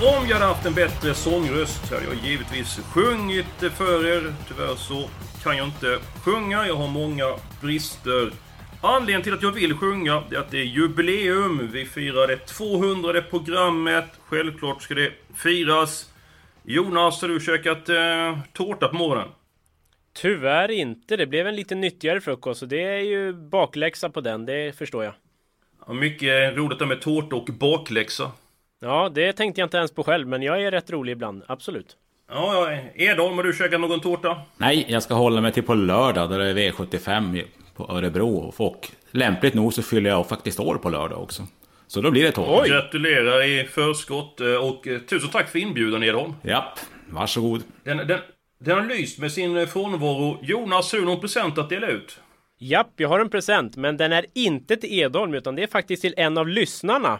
Om jag hade haft en bättre sångröst hade jag givetvis sjungit för er. Tyvärr så kan jag inte sjunga. Jag har många brister. Anledningen till att jag vill sjunga är att det är jubileum. Vi firar det 200 programmet. Självklart ska det firas. Jonas, har du käkat eh, tårta på morgonen? Tyvärr inte. Det blev en lite nyttigare frukost. Så det är ju bakläxa på den, det förstår jag. Ja, mycket roligt det med tårta och bakläxa. Ja, det tänkte jag inte ens på själv, men jag är rätt rolig ibland. Absolut. Ja, ja. Edholm, har du käkat någon tårta? Nej, jag ska hålla mig till på lördag där det är V75 på Örebro. Och lämpligt nog så fyller jag faktiskt år på lördag också. Så då blir det tårta. Oj! Gratulerar i förskott eh, och eh, tusen tack för inbjudan Edholm. Japp, varsågod. Den, den, den har lyst med sin eh, frånvaro. Jonas, har du någon present att dela ut? Japp, jag har en present, men den är inte till Edholm, utan det är faktiskt till en av lyssnarna.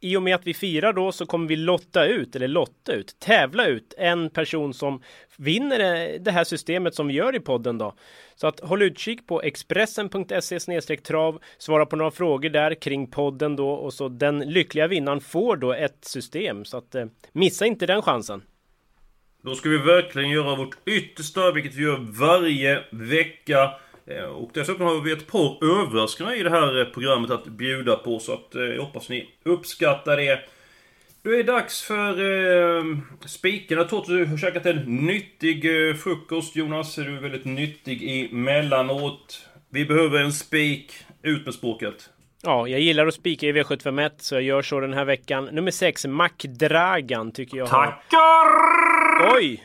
I och med att vi firar då så kommer vi lotta ut, eller lotta ut, tävla ut en person som vinner det här systemet som vi gör i podden då. Så att håll utkik på expressen.se trav, svara på några frågor där kring podden då och så den lyckliga vinnaren får då ett system. Så att eh, missa inte den chansen. Då ska vi verkligen göra vårt yttersta, vilket vi gör varje vecka. Eh, Och dessutom har vi ett par överraskningar i det här eh, programmet att bjuda på, så att eh, jag hoppas ni uppskattar det. Då är det dags för eh, spiken. Jag tror att du har käkat en nyttig eh, frukost, Jonas. Är du väldigt nyttig emellanåt. Vi behöver en spik. Ut med språket. Ja, jag gillar att spika i V751 så jag gör så den här veckan. Nummer 6, Mac-Dragan tycker jag har... Tackar! Oj!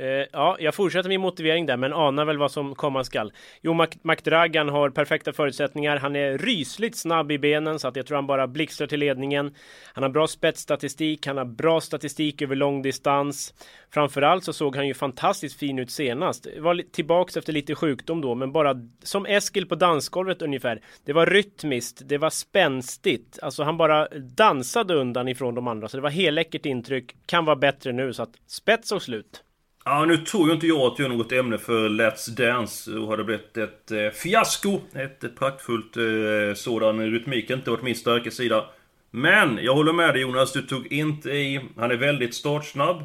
Eh, ja, jag fortsätter min motivering där, men anar väl vad som komma skall. Jo, McDragan har perfekta förutsättningar. Han är rysligt snabb i benen så att jag tror han bara blixtrar till ledningen. Han har bra spetsstatistik, han har bra statistik över lång distans. Framförallt så såg han ju fantastiskt fin ut senast. Var tillbaks efter lite sjukdom då, men bara som Eskil på dansgolvet ungefär. Det var rytmiskt, det var spänstigt. Alltså han bara dansade undan ifrån de andra, så det var helläckert intryck. Kan vara bättre nu, så att spets och slut. Ja, nu tror ju inte jag att jag är något ämne för Let's Dance. Då har det blivit ett eh, fiasko. Ett, ett praktfullt eh, sådan. Rytmik har inte varit min starka sida. Men, jag håller med dig Jonas. Du tog inte i. Han är väldigt startsnabb.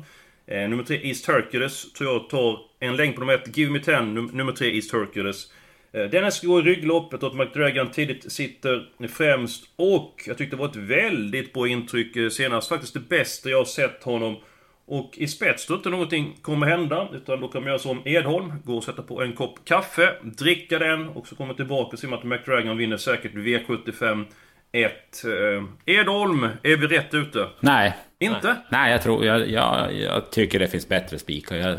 Eh, nummer tre, East Hercules, tror jag tar en längd på nummer ett. Give Me Ten, num nummer tre, East Hercules. Eh, Dennis går i ryggloppet och McDragan tidigt sitter främst. Och jag tyckte det var ett väldigt bra intryck eh, senast. Faktiskt det bästa jag har sett honom. Och i spets då inte någonting kommer hända. Utan då man göra som Edholm. Gå och sätta på en kopp kaffe. Dricka den. Och så kommer tillbaka och se att McDragan vinner säkert V75 1. Eh, Edholm, är vi rätt ute? Nej. Inte? Nej, jag tror... Jag, jag, jag tycker det finns bättre spikar. Jag,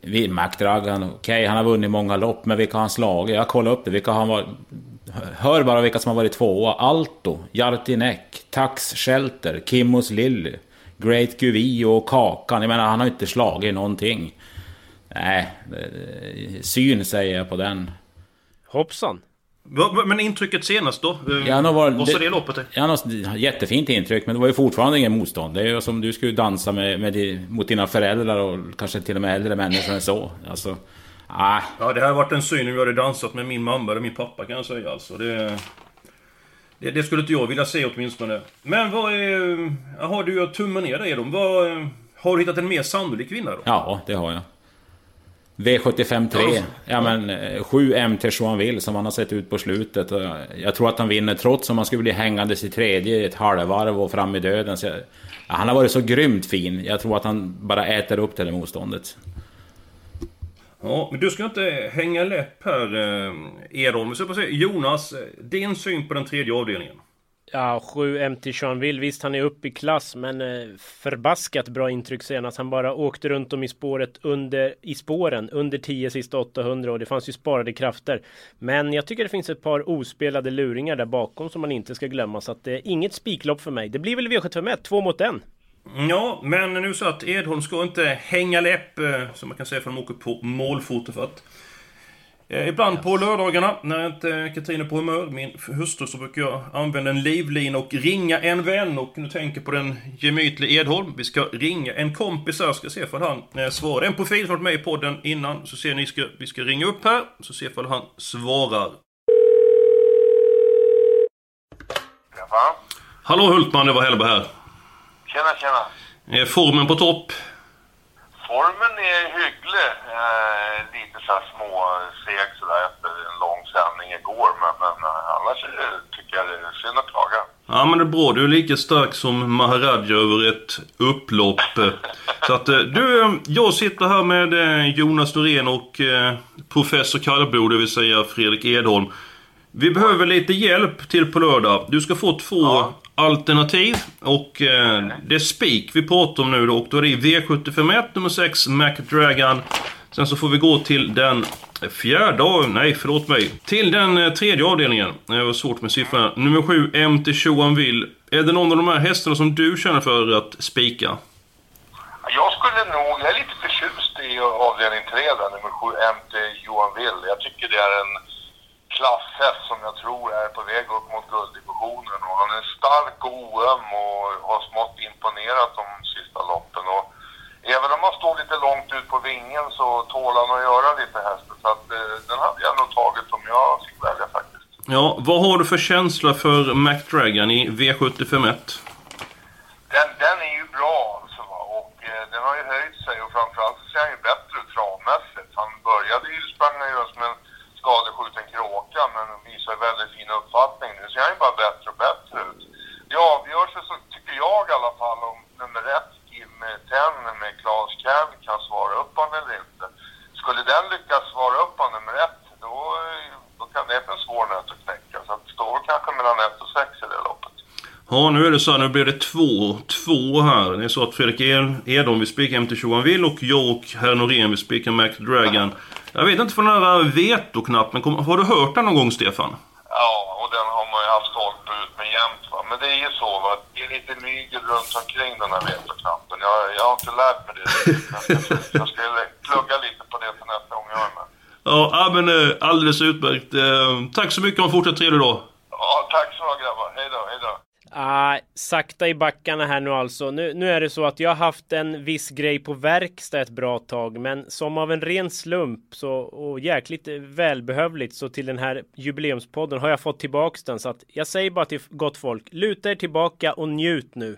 vi, McDragan, okej, han har vunnit många lopp, men vilka har han slagit? Jag kollar upp det. Vilka har han varit... Hör bara vilka som har varit tvåa. Alto, Jartinek, Tax Shelter, Kimmos Lilly, Great Guvi och Kakan. Jag menar, han har inte slagit någonting. Nej, eh, syn säger jag på den. Hoppsan! Men intrycket senast då? Eh, Ja, var, sa det loppet? är? Ja, något jättefint intryck, men det var ju fortfarande ingen motstånd. Det är ju som du skulle dansa med, med mot dina föräldrar och kanske till och med äldre människor än så. Alltså, ah, Ja, det här har varit en syn om jag hade dansat med min mamma eller min pappa kan jag säga alltså. Det, det, det skulle inte jag vilja se åtminstone. Men vad är... Jaha, du gör tummen ner dig dem. Vad... eh, Har du hittat en mer sannolik vinnare då? ja, det har jag. V75 3. Ja men 7 MT Joinville som han har sett ut på slutet. Jag tror att han vinner trots om han skulle bli hängandes i tredje ett halvvarv och fram i döden. Jag, ja, han har varit så grymt fin. Jag tror att han bara äter upp det där motståndet. Ja, men du ska inte hänga läpp här, eh, Edholm. Så jag. Jonas, eh, din syn på den tredje avdelningen? Ja, 7 MT Jeanville. Visst, han är upp i klass, men eh, förbaskat bra intryck senast. Han bara åkte runt om i spåret under, i spåren under 10 sista 800 och det fanns ju sparade krafter. Men jag tycker det finns ett par ospelade luringar där bakom som man inte ska glömma. Så att det är inget spiklopp för mig. Det blir väl V751, två mot en. Ja, men nu så att Edholm ska inte hänga läpp, eh, som man kan säga, för de åker på målfoto för att Eh, ibland på lördagarna när inte Katrin är på humör, min hustru, så brukar jag använda en livlina och ringa en vän. Och nu tänker på den gemytlige Edholm. Vi ska ringa en kompis här, ska se ifall han eh, svarar. En profil som varit med i podden innan, så ser ni, ska, vi ska ringa upp här, så se ifall han svarar. Jaha. Hallå Hultman, det var Hellberg här. Tjena, tjena. Är formen på topp? Formen är hygglig. Eh, lite så här små seg sådär efter en lång sändning igår. Men, men eh, annars tycker jag det är synd att klaga. Ja men det är bra, du är lika stark som Maharadja över ett upplopp. Så att eh, du, eh, jag sitter här med Jonas Norén och professor Kallblod, det vill säga Fredrik Edholm. Vi behöver lite hjälp till på lördag. Du ska få två ja alternativ. Och eh, det är spik vi pratar om nu då. Och då är det V751 nummer 6 McDragon. Sen så får vi gå till den fjärde av... Nej, förlåt mig. Till den eh, tredje avdelningen. Eh, det var svårt med siffrorna. Nummer 7 MT Johan Är det någon av de här hästarna som du känner för att spika? Jag skulle nog... Jag är lite förtjust i avdelning 3 där, nummer 7 MT Johan Jag tycker det är en klasshäst som jag tror är på väg upp mot gulddivisionen. Och han är stark och oöm och har smått dominerat de sista loppen. Och även om han står lite långt ut på vingen så tål han att göra lite hästen. Så att, eh, den hade jag nog tagit om jag fick välja faktiskt. Ja, vad har du för känsla för McDragon i V751? Den, den är ju bra alltså. Va? Och eh, den har ju höjt sig och framförallt så ser han ju bättre ut travmässigt. Han började ju, sprang just med en skadeskjuten kråka men visar väldigt fin uppfattning. Nu ser han ju bara bättre och bättre ut. Det avgörs så tycker jag i alla fall om nummer ett, Kim Ten med Claes Kern kan svara upp honom eller inte. Skulle den lyckas svara upp honom nummer ett, då, då kan det bli en svår nöt att knäcka. Så det står kanske mellan ett och sex i det loppet. Ja, nu är det så här, nu blir det två, två här. Det är så att Fredrik Edholm vill spika hem till Johan Will och jag och herr Norén vill spika Mac Dragon. Jag vet inte för den här vetoknappen, har du hört den någon gång Stefan? Ja, och den har man ju haft stolpe ut med jämt va. Men det är ju så va, det är lite mygel runt omkring den här vetoknappen. Jag, jag har inte lärt mig det. jag ska plugga lite på det till nästa gång jag är med. Ja, men eh, alldeles utmärkt. Eh, tack så mycket och fortsatt trevlig dag. Ja, tack så mycket grabbar. Hej då. Ah, sakta i backarna här nu alltså. Nu, nu är det så att jag har haft en viss grej på verkstad ett bra tag, men som av en ren slump så och jäkligt eh, välbehövligt så till den här jubileumspodden har jag fått tillbaks den så att jag säger bara till gott folk, luta er tillbaka och njut nu.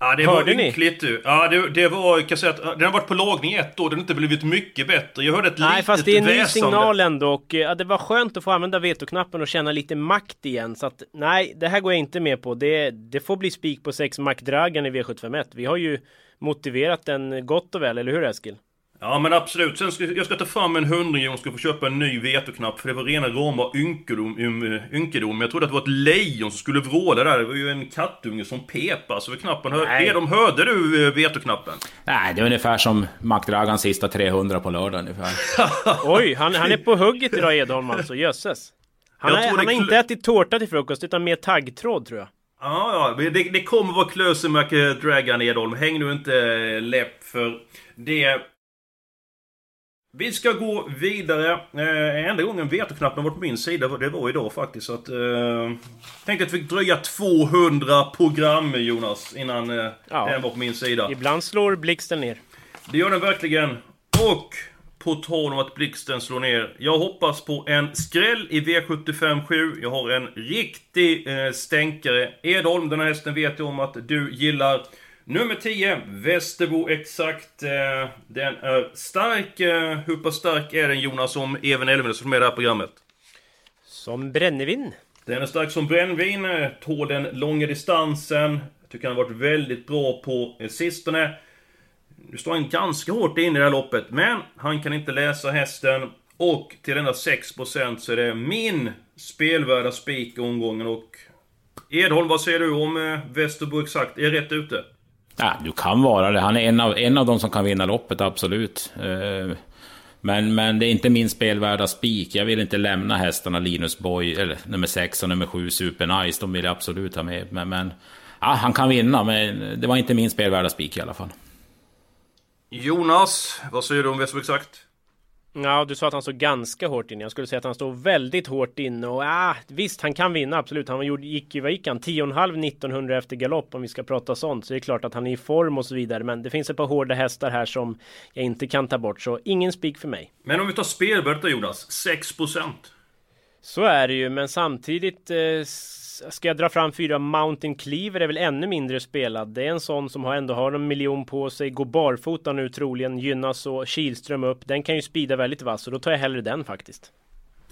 Ja, det hörde var ynkligt du. Ja, det, det var, kan säga att den har varit på lagning ett år, den har inte blivit mycket bättre. Jag hörde ett Nej, litet fast det är en ny signal ändå och ja, det var skönt att få använda vetoknappen och känna lite makt igen. Så att nej, det här går jag inte med på. Det, det får bli spik på 6 McDragan i V751. Vi har ju motiverat den gott och väl, eller hur Eskil? Ja men absolut. Sen ska jag ska ta fram en hundring och ska få köpa en ny vetoknapp. För det var rena rama ynkedom, ynkedom. Jag trodde att det var ett lejon som skulle vråla där. Det var ju en kattunge som pepade så knappen. Hör, Edom, hörde du eh, vetoknappen? Nej, det är ungefär som McDragans sista 300 på lördag ungefär. Oj, han, han är på hugget idag Edholm alltså. Jösses. Han, har, han har inte ätit tårta till frukost utan mer taggtråd tror jag. Ja, ja. Det, det kommer vara klöse McDragan Edholm. Häng nu inte eh, läpp för det vi ska gå vidare. Eh, enda gången vetoknappen var på min sida, det var idag faktiskt. Så att, eh, tänkte att vi fick dröja 200 program Jonas, innan eh, ja. den var på min sida. Ibland slår blixten ner. Det gör den verkligen. Och på tal om att blixten slår ner. Jag hoppas på en skräll i V75 7. Jag har en riktig eh, stänkare. Edholm, den här hästen vet jag om att du gillar. Nummer 10, Västerbo exakt. Eh, den är stark. Eh, hur pass stark är den Jonas som Even Elfven som är det här programmet? Som brännvin. Den är stark som brännvin, eh, tål den långa distansen. Jag tycker han har varit väldigt bra på sistone. Nu står han ganska hårt in i det här loppet, men han kan inte läsa hästen. Och till endast 6% så är det min spelvärda spik i omgången och... Edholm, vad säger du om Västerbo exakt? Är rätt ute? Ja, du kan vara det. Han är en av, en av de som kan vinna loppet, absolut. Eh, men, men det är inte min spelvärda spik. Jag vill inte lämna hästarna Linus Boy, eller nummer 6 och nummer 7 Super Nice. De vill jag absolut ha med. Men, men ja, han kan vinna, men det var inte min spelvärda spik i alla fall. Jonas, vad säger du om Västerbo exakt? Ja, du sa att han står ganska hårt inne. Jag skulle säga att han står väldigt hårt inne och ah, visst, han kan vinna absolut. Han gjorde, gick ju, vad gick han? 10,5 1900 efter galopp om vi ska prata sånt. Så det är klart att han är i form och så vidare. Men det finns ett par hårda hästar här som jag inte kan ta bort. Så ingen spik för mig. Men om vi tar spelvärdet då Jonas, 6%. Så är det ju, men samtidigt eh, ska jag dra fram fyra Mountain Cleaver är väl ännu mindre spelad. Det är en sån som har ändå har en miljon på sig, går barfota nu troligen, gynnas och Kihlström upp. Den kan ju spida väldigt vass och då tar jag hellre den faktiskt.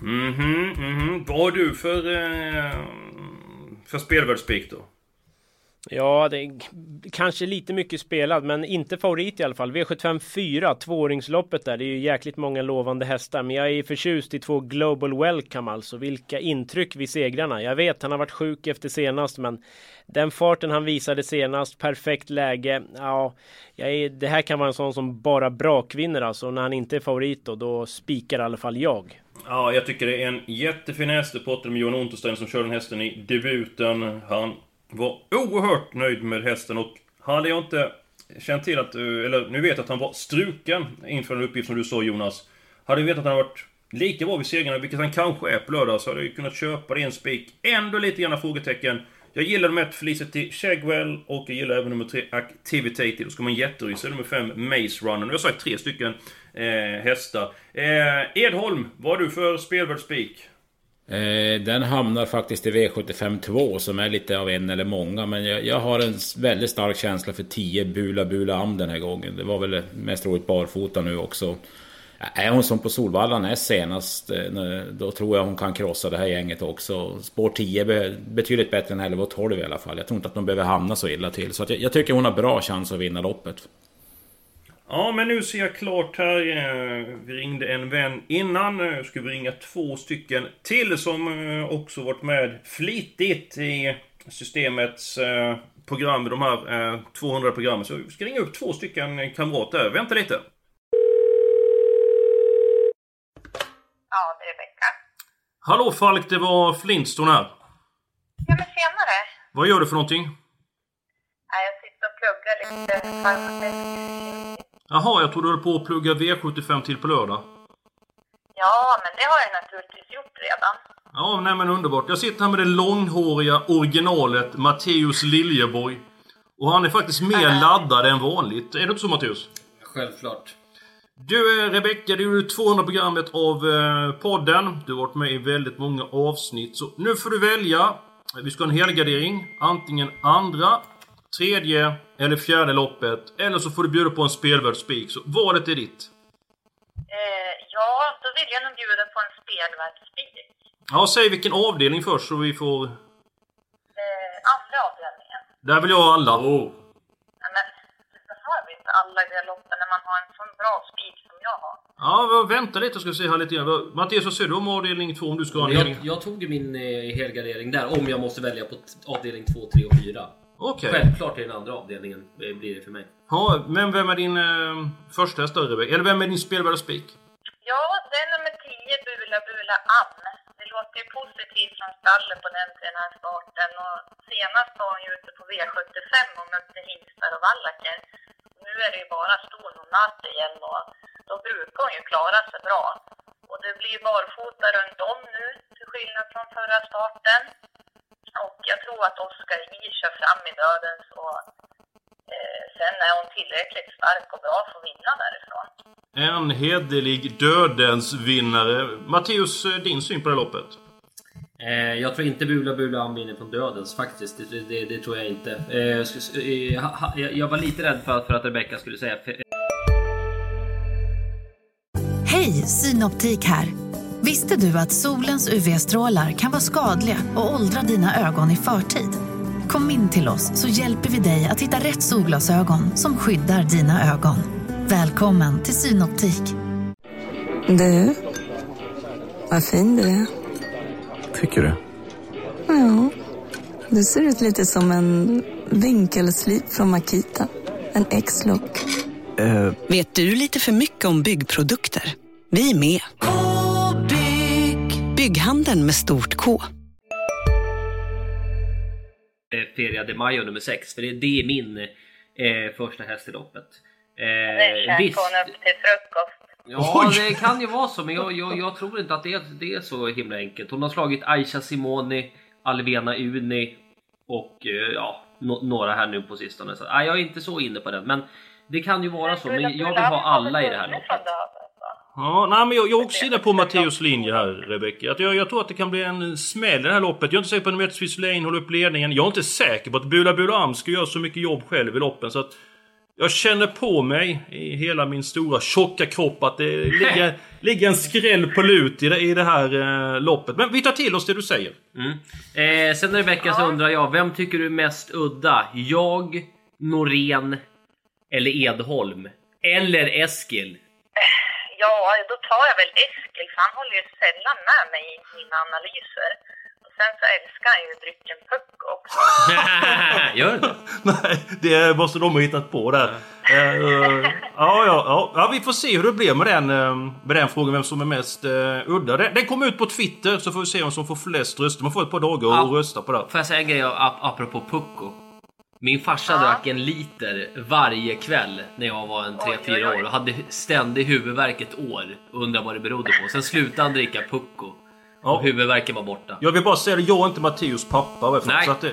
Mhm, mhm. Vad har du för, eh, för spelvärldsspik då? Ja, det är kanske lite mycket spelad, men inte favorit i alla fall. V75 4, tvååringsloppet där. Det är ju jäkligt många lovande hästar, men jag är förtjust i två Global Welcome alltså. Vilka intryck vid segrarna. Jag vet, han har varit sjuk efter senast, men den farten han visade senast, perfekt läge. Ja, är, det här kan vara en sån som bara brakvinner alltså. När han inte är favorit då, då spikar i alla fall jag. Ja, jag tycker det är en jättefin häst. Det pratade med Johan Unterstein som kör den hästen i debuten. Han var oerhört nöjd med hästen och hade jag inte känt till att, eller nu vet jag att han var struken inför den uppgift som du sa Jonas. Hade jag vetat att han varit lika bra vid segrarna, vilket han kanske är på lördag, så hade jag kunnat köpa det en spik. Ändå lite grann frågetecken. Jag gillar nummer 1 Felicity Shagwell och jag gillar även nummer 3 Activity. Då ska man jätterysa nummer 5 Maze Runner. Nu har jag sagt tre stycken eh, hästar. Eh, Edholm, vad har du för spelvärd spik? Eh, den hamnar faktiskt i V75 2 som är lite av en eller många. Men jag, jag har en väldigt stark känsla för 10 Bula Bula Am den här gången. Det var väl mest roligt barfota nu också. Är hon som på Solvalla näst senast, eh, då tror jag hon kan krossa det här gänget också. Spår 10 är betydligt bättre än 11 och 12 i alla fall. Jag tror inte att de behöver hamna så illa till. Så jag, jag tycker hon har bra chans att vinna loppet. Ja, men nu ser jag klart här. Eh, vi ringde en vän innan. Nu ska vi ringa två stycken till som eh, också varit med flitigt i systemets eh, program, de här 200 programmen. Så vi ska ringa upp två stycken kamrater. Vänta lite. Ja, det är Rebecka. Hallå Falk, det var Flintstone här. Ja, men tjenare. Vad gör du för någonting? Ja, jag sitter och pluggar lite farmaceutisk Jaha, jag trodde du höll på att plugga V75 till på lördag. Ja, men det har jag naturligtvis gjort redan. Ja, nej men underbart. Jag sitter här med det långhåriga originalet Matteus Liljeborg. Och han är faktiskt mer mm. laddad än vanligt. Är det inte så Matteus? Självklart. Du eh, Rebecka, du gjorde 200 programmet av eh, podden. Du har varit med i väldigt många avsnitt. Så nu får du välja. Vi ska ha en helgardering. Antingen andra tredje eller fjärde loppet. Eller så får du bjuda på en spelvärd spik. Så valet är ditt. Eh, ja, då vill jag nog bjuda på en spelvärd spik. Ja, säg vilken avdelning först så vi får... Eh, andra avdelningen. Där vill jag ha alla. Oh. Nej, men du behöver inte alla galoppen när man har en sån bra spik som jag har. Ja, vänta lite ska vi se här lite grann. Mattias, vad säger du om avdelning 2 om du ska ha en jag, jag tog min eh, helgardering där om jag måste välja på avdelning 2, 3 och 4. Okay. Självklart är den andra avdelningen eh, blir det för mig. Ja, men vem är din eh, första häst Eller vem är din spelvärda spik? Ja, det är nummer 10, Bula Bula Ann. Det låter ju positivt från stallet på den den här starten. Och senast var hon ju ute på V75 och mötte hingstar och vallacker. Nu är det ju bara ston och natt igen och då brukar hon ju klara sig bra. Och det blir barfota runt om nu, till skillnad från förra starten. Och jag tror att Oskar J kör fram i dödens och eh, sen är hon tillräckligt stark och bra för att vinna därifrån. En hederlig dödens vinnare. Matteus, eh, din syn på det loppet? Eh, jag tror inte Bula Bula vinner från dödens faktiskt. Det, det, det tror jag inte. Eh, jag, jag, var lite rädd för, för att Rebecca skulle säga... Hej, Synoptik här. Visste du att solens UV-strålar kan vara skadliga och åldra dina ögon i förtid? Kom in till oss så hjälper vi dig att hitta rätt solglasögon som skyddar dina ögon. Välkommen till Synoptik. Du, Vad fin du är. Tycker du? Ja, du ser ut lite som en vinkelslip från Makita. En X-look. Eh, Vet du lite för mycket om byggprodukter? Vi är med. -bygg. Bygghandeln med stort K. Feria de Mayo nummer 6. För det, det är min eh, första häst i loppet. Det Eh, visst, hon upp till frukost. Ja, det kan ju vara så, men jag, jag, jag tror inte att det är, det är så himla enkelt. Hon har slagit Aisha Simoni, Alvena Uni och eh, ja, no, några här nu på sistone. Så, nej, jag är inte så inne på den, men det kan ju vara så. Men jag vill ha alla i det här loppet. Ja, nej, men jag, jag är också inne på Matteos linje här, Rebecka. Att jag, jag tror att det kan bli en smäll i det här loppet. Jag är inte säker på att Metvis Lane håller upp ledningen. Jag är inte säker på att Bula Bula Am ska göra så mycket jobb själv i loppen. Så att jag känner på mig i hela min stora tjocka kropp att det ligger, ligger en skräll på lut i det, i det här eh, loppet. Men vi tar till oss det du säger. Mm. Eh, sen Rebecka så undrar jag, vem tycker du är mest udda? Jag, Norén eller Edholm? Eller Eskil? Ja, då tar jag väl Eskil, för han håller ju sällan med mig i mina analyser. Och sen så älskar han ju drycken Pucko också. Gör du det? Nej, det måste de ha hittat på där. Eh, ja, ja, ja, ja, vi får se hur det blir med den, eh, med den frågan, vem som är mest uh, udda. Den, den kommer ut på Twitter, så får vi se vem som får flest röster. Man får ett par dagar Ja. att rösta på det. Får jag säga en grej ap apropå Pucko? Min farsa drack en liter varje kväll när jag var en 3-4 år och hade ständig huvudvärk ett år och undrade vad det berodde på. Sen slutade han dricka Pucko. Och huvudvärken var borta. Jag vill bara säga det, jag är inte Matteos pappa. Nej. Så att det,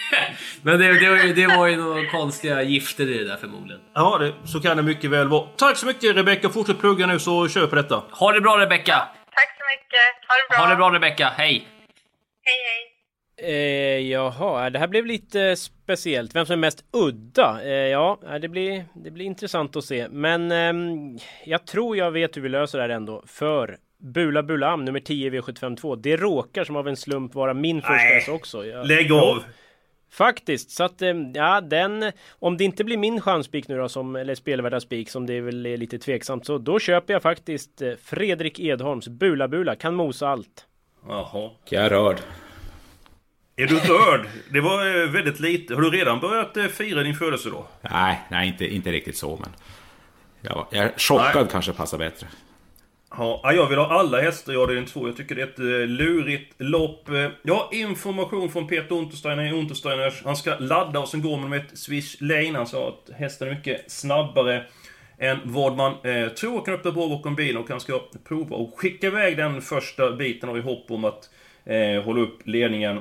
Men det, det, var ju- det var ju några konstiga gifter i det där förmodligen. ja, det, så kan det mycket väl vara. Tack så mycket Rebecka, fortsätt plugga nu så kör på detta. Ha det bra Rebecka! Tack så mycket. Ha det bra. Ha det bra Rebecka, hej. Eh, jaha, det här blev lite speciellt. Vem som är mest udda? Eh, ja, eh, det blir, det blir intressant att se. Men ehm, jag tror jag vet hur vi löser det här ändå. För Bula Bula Am nummer 10 V752. Det råkar som av en slump vara min första Nej, häst också. Jag, lägg av. Faktiskt, så att ehm, ja, den om det inte blir min chanspik nu då som eller spelvärda spik som det väl är lite tveksamt så då köper jag faktiskt eh, Fredrik Edholms Bula Bula kan mosa allt. Jaha. Jag är rörd. Är du rörd? Det var eh, väldigt lite. Har du redan börjat eh, fira din födelsedag? Nej, nej inte, inte riktigt så men... Jag, jag är chockad Nej. kanske passar bättre. Ja, ja, jag vill ha alla hästar i avdelning 2. Jag tycker det är ett eh, lurigt lopp. Jag har information från Peter Untersteiner i Untersteiners. Han ska ladda och sen går man med ett Swish Lane. Han sa att hästen är mycket snabbare än vad man eh, tror kan öppna bra bakom bilen och han ska prova och skicka iväg den första biten och i hopp om att eh, hålla upp ledningen.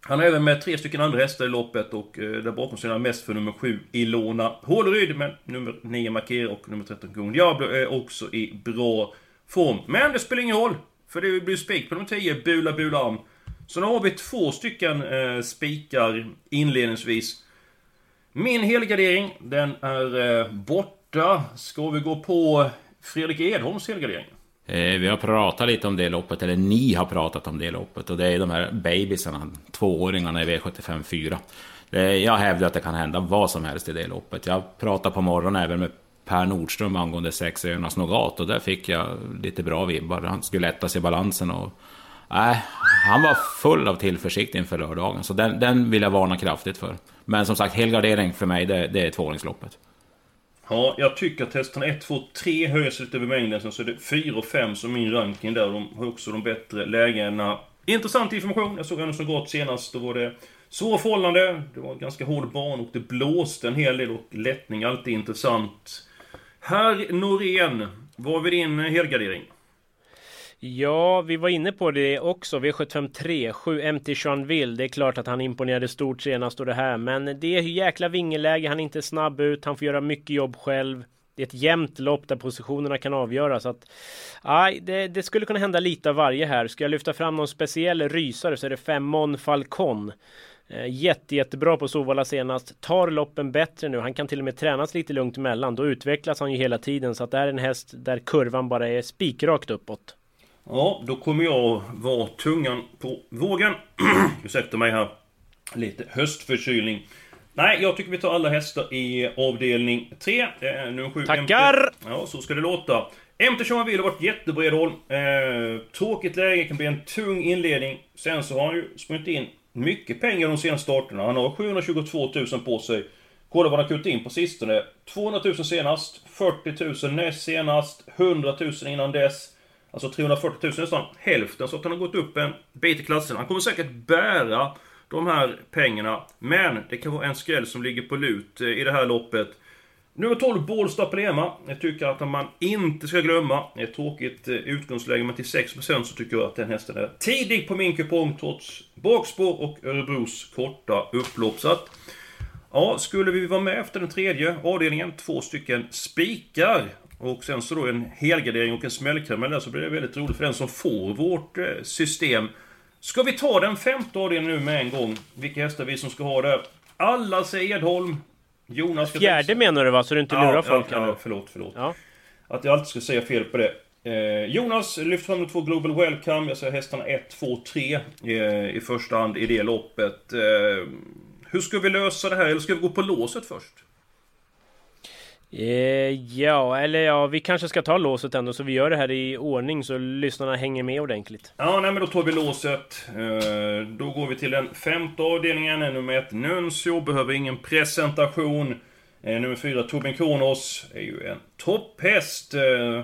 Han har även med tre stycken andra hästar i loppet och eh, där bakom ser han mest för nummer 7 Ilona Håleryd men nummer 9 Marker och nummer 13 Kung Diablo är också i bra form. Men det spelar ingen roll. För det blir spik på nummer 10 Bula Bula Am. Så nu har vi två stycken eh, spikar inledningsvis. Min helgardering, den är eh, borta. Ska vi gå på Fredrik Edholms helgardering? Eh, vi har pratat lite om det loppet, eller ni har pratat om det loppet. Och det är de här babysarna, tvååringarna i V75 4. Jag hävdar att det kan hända vad som helst i det loppet. Jag pratade på morgonen även med Per Nordström angående Sexöarnas Nogat Nougat och där fick jag lite bra vibbar. Han skulle lätta sig i balansen och... Nej, han var full av tillförsikt inför lördagen. Så den, den vill jag varna kraftigt för. Men som sagt, helgardering för mig, det, det är tvååringsloppet. Ja, jag tycker att hästarna 1, 2, 3 höjer sig lite över mängden. Sen så är det 4 och 5 som min ranking där. De har också de bättre lägena. Intressant information. Jag såg en som gått senast. Då var det svåra förhållande. Det var en ganska hård ban och det blåste en hel del. Och lättning, alltid intressant. Herr Norén, vad är din helgardering? Ja, vi var inne på det också. V753, 7 MT Jeanville. Det är klart att han imponerade stort senast och det här. Men det är jäkla vingeläge. Han är inte snabb ut. Han får göra mycket jobb själv. Det är ett jämnt lopp där positionerna kan avgöras. Att, aj, det, det skulle kunna hända lite av varje här. Ska jag lyfta fram någon speciell rysare så är det 5 Mon Falcon. Eh, jätte, jättebra på Sovalla senast. Tar loppen bättre nu. Han kan till och med tränas lite lugnt emellan. Då utvecklas han ju hela tiden. Så att det är en häst där kurvan bara är spikrakt uppåt. Ja, då kommer jag vara tungan på vågen. Ursäkta mig här. Lite höstförkylning. Nej, jag tycker vi tar alla hästar i avdelning 3. Det är nummer 7. Tackar! Ja, så ska det låta. MT Jean har varit jättebra Edholm. Eh, tråkigt läge, kan bli en tung inledning. Sen så har han ju sprungit in mycket pengar de senaste starterna. Han har 722 000 på sig. Kolla vad han har kunnat in på sistone. 200 000 senast, 40 000 näst senast, 100 000 innan dess. Alltså 340 000 nästan hälften, så att han har gått upp en bit i klassen. Han kommer säkert bära de här pengarna. Men det kan vara en skräll som ligger på lut eh, i det här loppet. Nummer 12, Bålsta Prema. Jag tycker att man inte ska glömma. Det är ett tråkigt eh, utgångsläge, men till 6% så tycker jag att den hästen är tidig på min kupong trots bakspår och Örebros korta upplopp. Så att, ja, skulle vi vara med efter den tredje avdelningen, två stycken spikar. Och sen så då en helgardering och en smällkaramell där så blir det väldigt roligt för den som får vårt eh, system. Ska vi ta den femte avdelningen nu med en gång? Vilka hästar vi som ska ha det? Alla säger Edholm. Jonas... ska Fjärde menar du va? Så du inte lurar ja, folk ja, här ja, förlåt, förlåt. Ja. Att jag alltid ska säga fel på det. Eh, Jonas lyfter fram de två Global Welcome. Jag säger hästarna 1, 2, 3 eh, i första hand i det loppet. Eh, hur ska vi lösa det här? Eller ska vi gå på låset först? Eh, ja, eller ja, vi kanske ska ta låset ändå så vi gör det här i ordning så lyssnarna hänger med ordentligt. Ja, nej men då tar vi låset. Eh, då går vi till den femte avdelningen. Nummer ett Nuncio, behöver ingen presentation. Eh, nummer fyra Tobin Kronos, är ju en topphäst. Eh,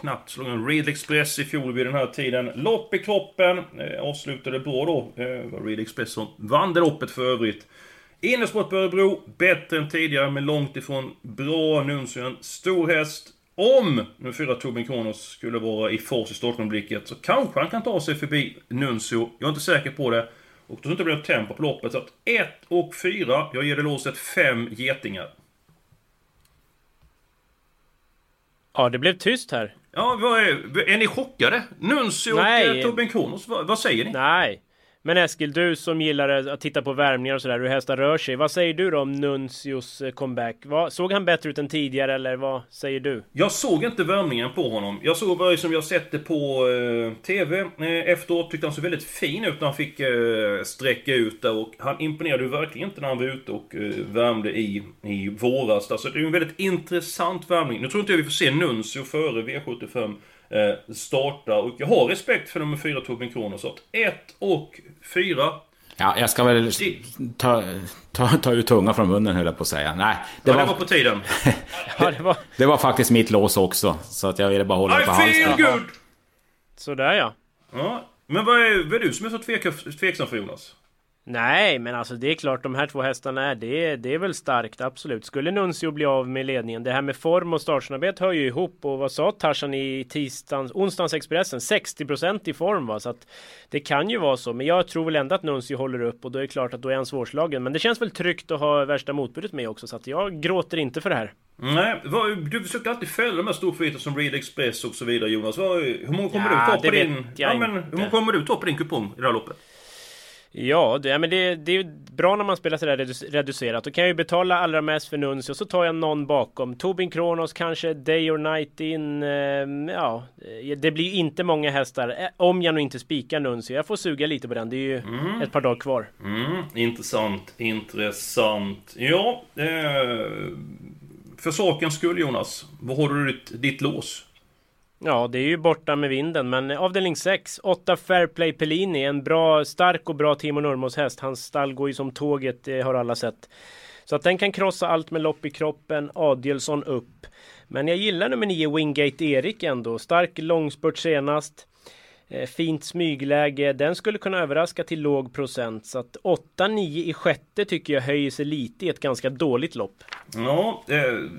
knappt slog en Real Express i fjol vid den här tiden. Lopp i kroppen, eh, avslutade bra då. Eh, var Real Express som vann det loppet för övrigt. Innersport på Örebro, bättre än tidigare men långt ifrån bra. Nuncio stor häst. Om nummer fyra Tobin Kronos skulle vara i fas i startögonblicket så kanske han kan ta sig förbi Nuncio. Jag är inte säker på det. Och då inte det blir tempo på loppet. Så att 1 och 4, jag ger det låset 5 getingar. Ja, det blev tyst här. Ja, vad är, är ni chockade? Nuncio och Nej. eh, Tobin Kronos, vad, vad säger ni? Nej. Men Eskil, du som gillar att titta på värmningar och sådär, hur hästar rör sig. Vad säger du då om Nuncios eh, comeback? Vad, såg han bättre ut än tidigare eller vad säger du? Jag såg inte värmningen på honom. Jag såg bara som jag sett det på eh, TV eh, efteråt. Tyckte han såg väldigt fin ut när han fick eh, sträcka ut där. Och han imponerade ju verkligen inte när han var ute och eh, värmde i, i våras. Alltså det är ju en väldigt intressant värmning. Nu tror inte jag vi får se Nuncio före V75 eh, starta. Och jag har respekt för nummer 4 Tobin Kronos. Så att 1 och 4 Ja, jag ska väl ta, ta, ta ut tunga från munnen höll jag på att säga. Nej, Det ja, det var på tiden. Ja, det var... det var faktiskt mitt lås också. Så att jag ville bara hålla I på feel halsen. good! Sådär ja. Ja, men vad är, vad är du som är så tvek, tveksam för Jonas? Nej, men alltså det är klart de här två hästarna är det, det är väl starkt, absolut. Skulle Nuncio bli av med ledningen, det här med form och startsamarbete hör ju ihop och vad sa Tarzan i tisdagens, onsdagens Expressen? 60% i form va, så att det kan ju vara så. Men jag tror väl ändå att Nuncio håller upp och då är det klart att då är han svårslagen. Men det känns väl tryggt att ha värsta motbudet med också, så att jag gråter inte för det här. Nej, du försöker alltid fälla de här storfavoriterna som Real Express och så vidare Jonas. Hur många kommer Ja, du ta på din... Ja, men, hur många kommer du ta på din kupong i det här loppet? Ja, det, men det, det är bra när man spelar sådär redu- reducerat. Då kan jag ju betala allra mest för Nuncio, så tar jag någon bakom. Tobin Kronos kanske, Day or Night in. Eh, ja, eh, det blir inte många hästar. Eh, om jag nu inte spikar Nuncio. Jag får suga lite på den. Det är ju Mm. ett par dagar kvar. Mm, intressant, intressant. Ja, eh, för sakens skull Jonas. Vad har du ditt, ditt lås? Ja, det är ju borta med vinden, men avdelning 6, 8 Fairplay Pellini, en bra, stark och bra Timo Nurmos häst. Hans stall går ju som tåget, det har alla sett. Så att den kan krossa allt med lopp i kroppen, Adielsson upp. Men jag gillar nummer 9 Wingate Erik ändå, stark långspurt senast. Eh, fint smygläge, den skulle kunna överraska till låg procent. Så att 8-9 i sjätte tycker jag höjer sig lite i ett ganska dåligt lopp. Ja, eh,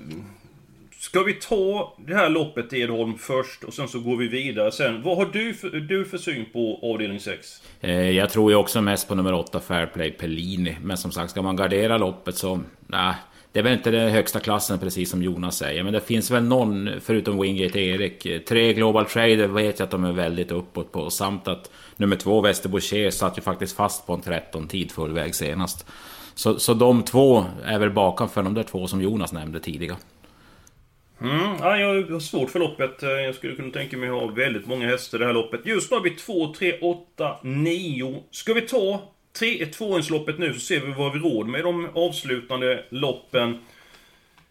ska vi ta det här loppet i Edholm först och sen så går vi vidare sen. Vad har du för, du för syn på avdelning 6? Eh, jag tror ju också mest på nummer 8, Fairplay Pellini. Men som sagt, ska man gardera loppet så... Nej, det är väl inte den högsta klassen precis som Jonas säger. Men det finns väl någon, förutom Wingate Erik. Eh, tre Global Trader vet jag att de är väldigt uppåt på. Samt att nummer två, Västerboucher, satt ju faktiskt fast på en 13-tid full väg senast. Så, så de två är väl bakom för de där två som Jonas nämnde tidigare. Mm, ja, jag har svårt för loppet. Eh, Jag skulle kunna tänka mig att ha väldigt många hästar i det här loppet. Just nu har vi 2, 3, 8, 9. Ska vi ta 3, tvåhundsloppet nu så ser vi vad vi råd med de avslutande loppen.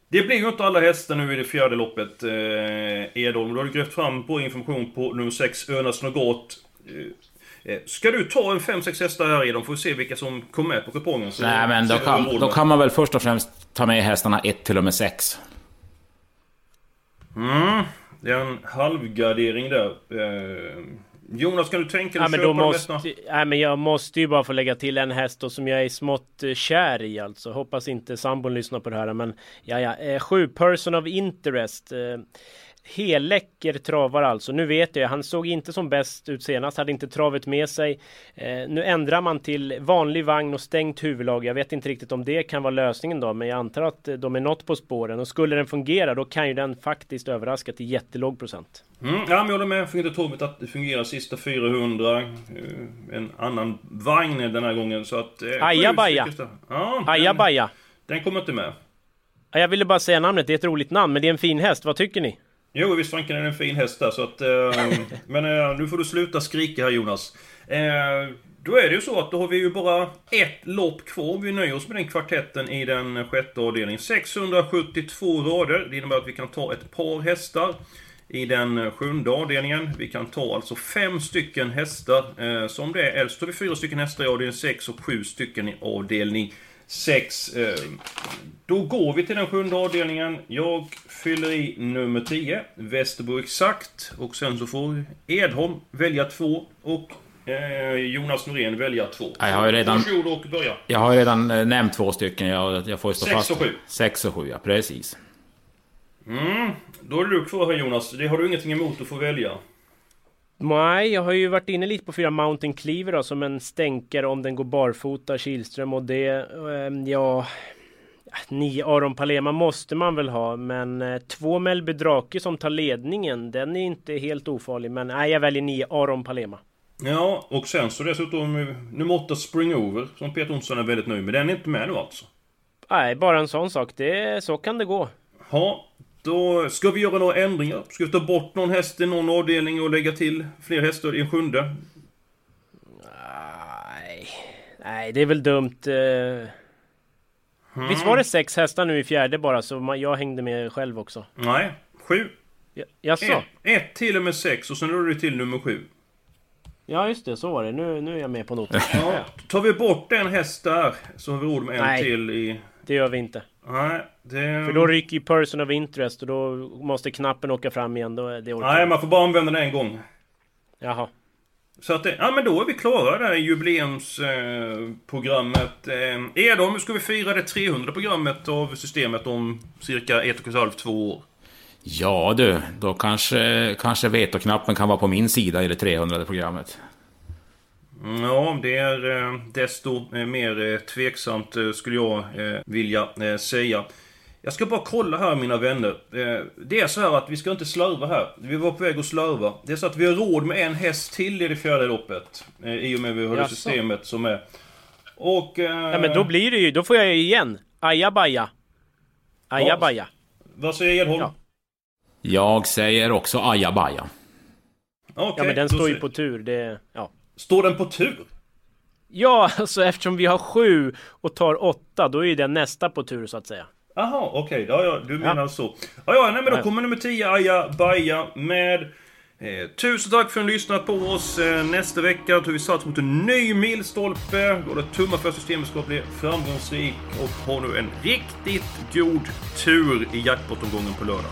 Det blir ju inte alla hästar nu i det fjärde loppet, eh, Edholm. Du har grävt fram på information på nummer 6, Önas Något. Eh, eh, ska du ta en 5-6 hästar här dem? Får vi se vilka som kom med på kupongen. Nej, men då kan, då kan man väl först och främst ta med hästarna 1 till och med 6. Mm, det är en halvgardering där. Eh, Jonas, kan du tänka dig Ja, att men köpa måste, hästarna? nej, men jag måste ju bara få lägga till en häst då, som jag är smått eh, kär i alltså. Hoppas inte sambon lyssnar på det här men ja, ja. Eh, sju Person of Interest. Eh, Helläcker travar alltså. Nu vet jag, han såg inte som bäst ut senast, hade inte travet med sig. Eh, nu ändrar man till vanlig vagn och stängt huvudlag. Jag vet inte riktigt om det kan vara lösningen då, men jag antar att eh, de är något på spåren. Och skulle den fungera, då kan ju den faktiskt överraska till jättelåg procent. Mm, ja, men jag håller med. Inte torvet att det fungerar sista 400. eh, En annan vagn den här gången. Så att... eh, Ajabaja. Ja, Ajabaja. den kommer inte med. Ja, Jag ville bara säga namnet, det är ett roligt namn, men det är en fin häst. Vad tycker ni? Jo, visst fanken är det en fin häst där, så att... Eh, men eh, nu får du sluta skrika här Jonas. Eh, då är det ju så att då har vi ju bara ett lopp kvar. Vi nöjer oss med den kvartetten i den sjätte avdelningen. 672 rader. Det innebär att vi kan ta ett par hästar i den sjunde avdelningen. Vi kan ta alltså fem stycken hästar eh, som det är. Eller så tar vi fyra stycken hästar i avdelning 6 och sju stycken i avdelning 6. Eh, då går vi till den sjunde avdelningen. Jag fyller i nummer 10, Västerbo exakt. Och sen så får Edholm välja två och eh, Jonas Norén välja två. Ja, jag har ju redan- Varsågod och börja. Jag har ju redan eh, nämnt två stycken. Jag, jag får ju stå Sex fast. och sju. 6 och 7, ja precis. Mm, då är du kvar här Jonas. Det har du ingenting emot att få välja? Nej, jag har ju varit inne lite på fyra Mountain Cleaver då, som en stänkare om den går barfota, Kihlström och det, ehm, ja... Nio Aron Palema måste man väl ha, men eh, två Melby Drake som tar ledningen, den är inte helt ofarlig. Men nej, jag väljer nio Aron Palema. Ja, och sen så dessutom eh, nummer 8 Springover som Peter Olsson är väldigt nöjd med. Den är inte med nu alltså. Nej, bara en sån sak. Det, så kan det gå. Ja, då ska vi göra några ändringar. Ska vi ta bort någon häst i någon avdelning och lägga till fler hästar i en sjunde? Nej, nej det är väl dumt. eh. Mm. Visst var det sex hästar nu i fjärde bara, så jag hängde med själv också. Nej, sju. Ja, jaså? Ett, ett till och med sex och sen rör du till nummer sju. Ja, just det. Så var det. Nu, nu är jag med på noten. Ja, tar vi bort en häst där så har vi råd med en Nej. till i... Det gör vi inte. Nej, det... För då ryker ju person of interest och då måste knappen åka fram igen. Då, det orkar Nej, man får bara använda den en gång. Jaha. Så att ja men då är vi klara där i jubileumsprogrammet. Eh, eh, Edholm, nu ska vi fira det 300 programmet av systemet om cirka ett och ett halvt, två år. Ja du, då kanske, kanske vetoknappen kan vara på min sida i det 300 programmet. Ja, det är eh, desto eh, mer eh, tveksamt skulle jag vilja säga. Jag ska bara kolla här mina vänner. Det är så här att vi ska inte slarva här. Vi var på väg att slarva. Det är så att vi har råd med en häst till i det fjärde loppet. I och med vi har det systemet som är. Och... Ja, men då blir det ju... Då får jag ju igen. Ajabaja. Ajabaja. Vad säger Edholm? Ja. Jag säger också ajabaja. Okej, Ja, men den står ju på tur. Det... Ja. Står den på tur? Ja, alltså eftersom vi har sju och tar åtta, då är ju den nästa på tur så att säga. Jaha, okej. Ja, ja, du menar Ja. så. Ja, ja, nej men då kommer nummer 10, Aja Baja med... Eh, tusen tack för att ni lyssnat på oss. Eh, nästa vecka tar vi sats mot en ny milstolpe. Går det tumma för att systemet ska bli framgångsrik. Och ha nu en riktigt god tur i jackpot-omgången på lördag.